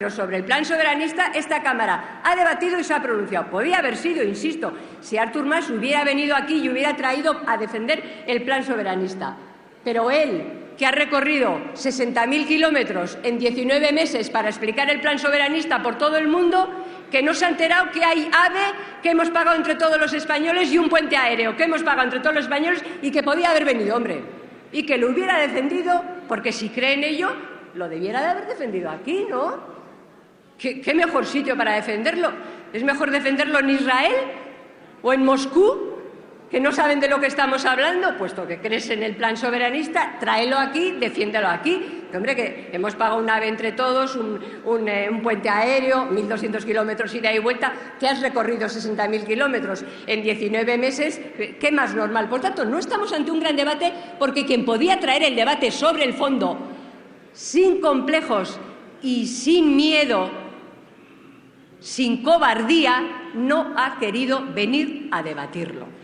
Pero sobre el plan soberanista, esta Cámara ha debatido y se ha pronunciado. Podía haber sido, insisto, si Artur Mas hubiera venido aquí y hubiera traído a defender el plan soberanista. Pero él, que ha recorrido 60.000 kilómetros en 19 meses para explicar el plan soberanista por todo el mundo, que no se ha enterado que hay AVE que hemos pagado entre todos los españoles y un puente aéreo que hemos pagado entre todos los españoles y que podía haber venido, hombre. Y que lo hubiera defendido, porque si cree en ello, lo debiera de haber defendido aquí, ¿no? ¿Qué, mejor sitio para defenderlo? ¿Es mejor defenderlo en Israel o en Moscú? que no saben de lo que estamos hablando, puesto que crees en el plan soberanista, tráelo aquí, defiéndelo aquí. hombre, que hemos pagado una ave entre todos, un, eh, puente aéreo, 1.200 kilómetros ida y vuelta, que has recorrido 60.000 kilómetros en 19 meses, ¿qué más normal? Por tanto, no estamos ante un gran debate porque quien podía traer el debate sobre el fondo sin complejos y sin miedo sin cobardía, no ha querido venir a debatirlo.